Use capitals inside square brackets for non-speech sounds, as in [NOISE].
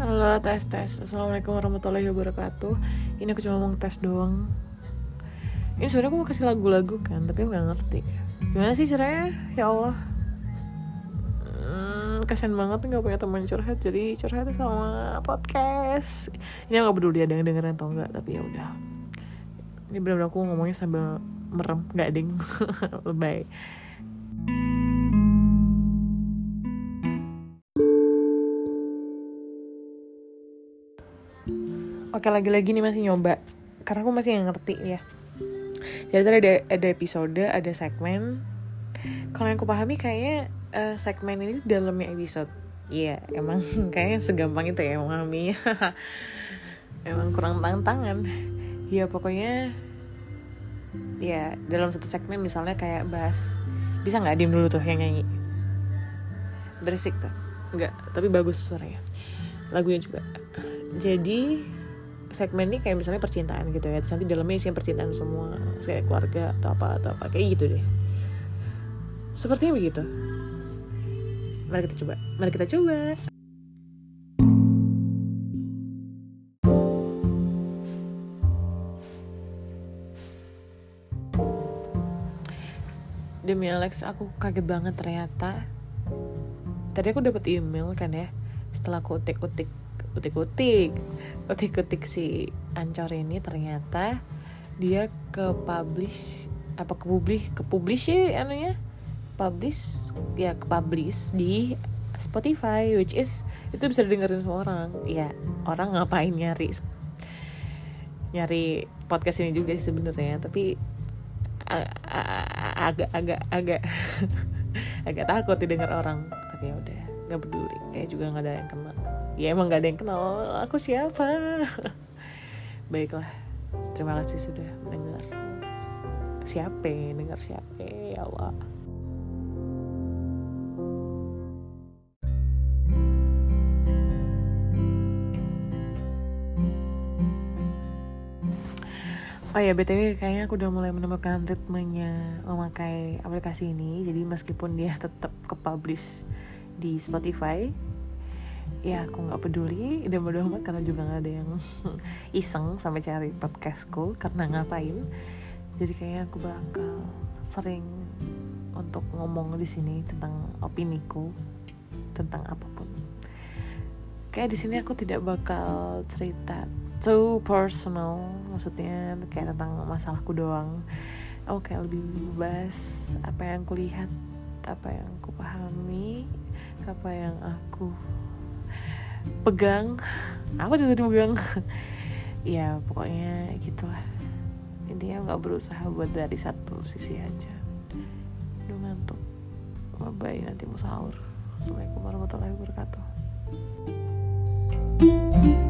Halo tes tes. Assalamualaikum warahmatullahi wabarakatuh. Ini aku cuma mau tes doang. Ini sebenarnya aku mau kasih lagu-lagu kan Tapi aku gak ngerti. Gimana sih caranya? Ya Allah. Hmm, Kasian banget gak punya teman curhat Jadi curhat sama podcast. Ini aku gak peduli ada yang dengerin atau enggak Tapi ya udah. Ini benar-benar aku ngomongnya sambil merem. Gak ding. [LAUGHS] Lebay Oke lagi-lagi nih masih nyoba. Karena aku masih gak ngerti ya. Jadi tadi ada, ada episode, ada segmen. Kalau yang aku pahami kayaknya uh, segmen ini dalamnya episode. Iya yeah, emang [LAUGHS] kayaknya segampang itu ya memahami. [LAUGHS] Emang kurang tangan Ya pokoknya Ya dalam satu segmen misalnya kayak bahas Bisa gak diem dulu tuh yang nyanyi? Berisik tuh. Enggak, tapi bagus suaranya. Lagunya juga. Jadi segmen ini kayak misalnya percintaan gitu ya. Nanti dalamnya isinya percintaan semua kayak keluarga atau apa atau apa kayak gitu deh. Sepertinya begitu. Mari kita coba. Mari kita coba. Demi Alex aku kaget banget ternyata. Tadi aku dapat email kan ya setelah aku utik-utik utik-utik utik-utik si Ancor ini ternyata dia ke publish apa ke publish ke publish sih anunya? Publish ya ke publish di Spotify which is itu bisa didengerin semua orang. Ya orang ngapain nyari nyari podcast ini juga sebenarnya tapi agak agak agak [LAUGHS] agak takut didengar orang. Tapi ya udah nggak peduli. Kayak juga nggak ada yang kenal ya emang nggak ada yang kenal aku siapa. Baiklah terima kasih sudah mendengar. Siapa dengar siapa ya Allah. Oh ya btw kayaknya aku udah mulai menemukan ritmenya memakai aplikasi ini. Jadi meskipun dia tetap ke publish di Spotify ya aku nggak peduli. Udah bodo amat karena juga nggak ada yang [LAUGHS] iseng sampai cari podcastku karena ngapain? Jadi kayaknya aku bakal sering untuk ngomong di sini tentang opiniku tentang apa pun. Kayak di sini aku tidak bakal cerita too personal maksudnya kayak tentang masalahku doang. Aku kayak lebih bahas apa yang aku lihat apa yang aku pahami apa yang aku pegang. Apa juga dipegang [LAUGHS] ya pokoknya gitulah. Intinya nggak berusaha buat dari satu sisi aja. Udah ngantuk. Bye bye nanti mau sahur. Assalamualaikum warahmatullahi wabarakatuh. thank you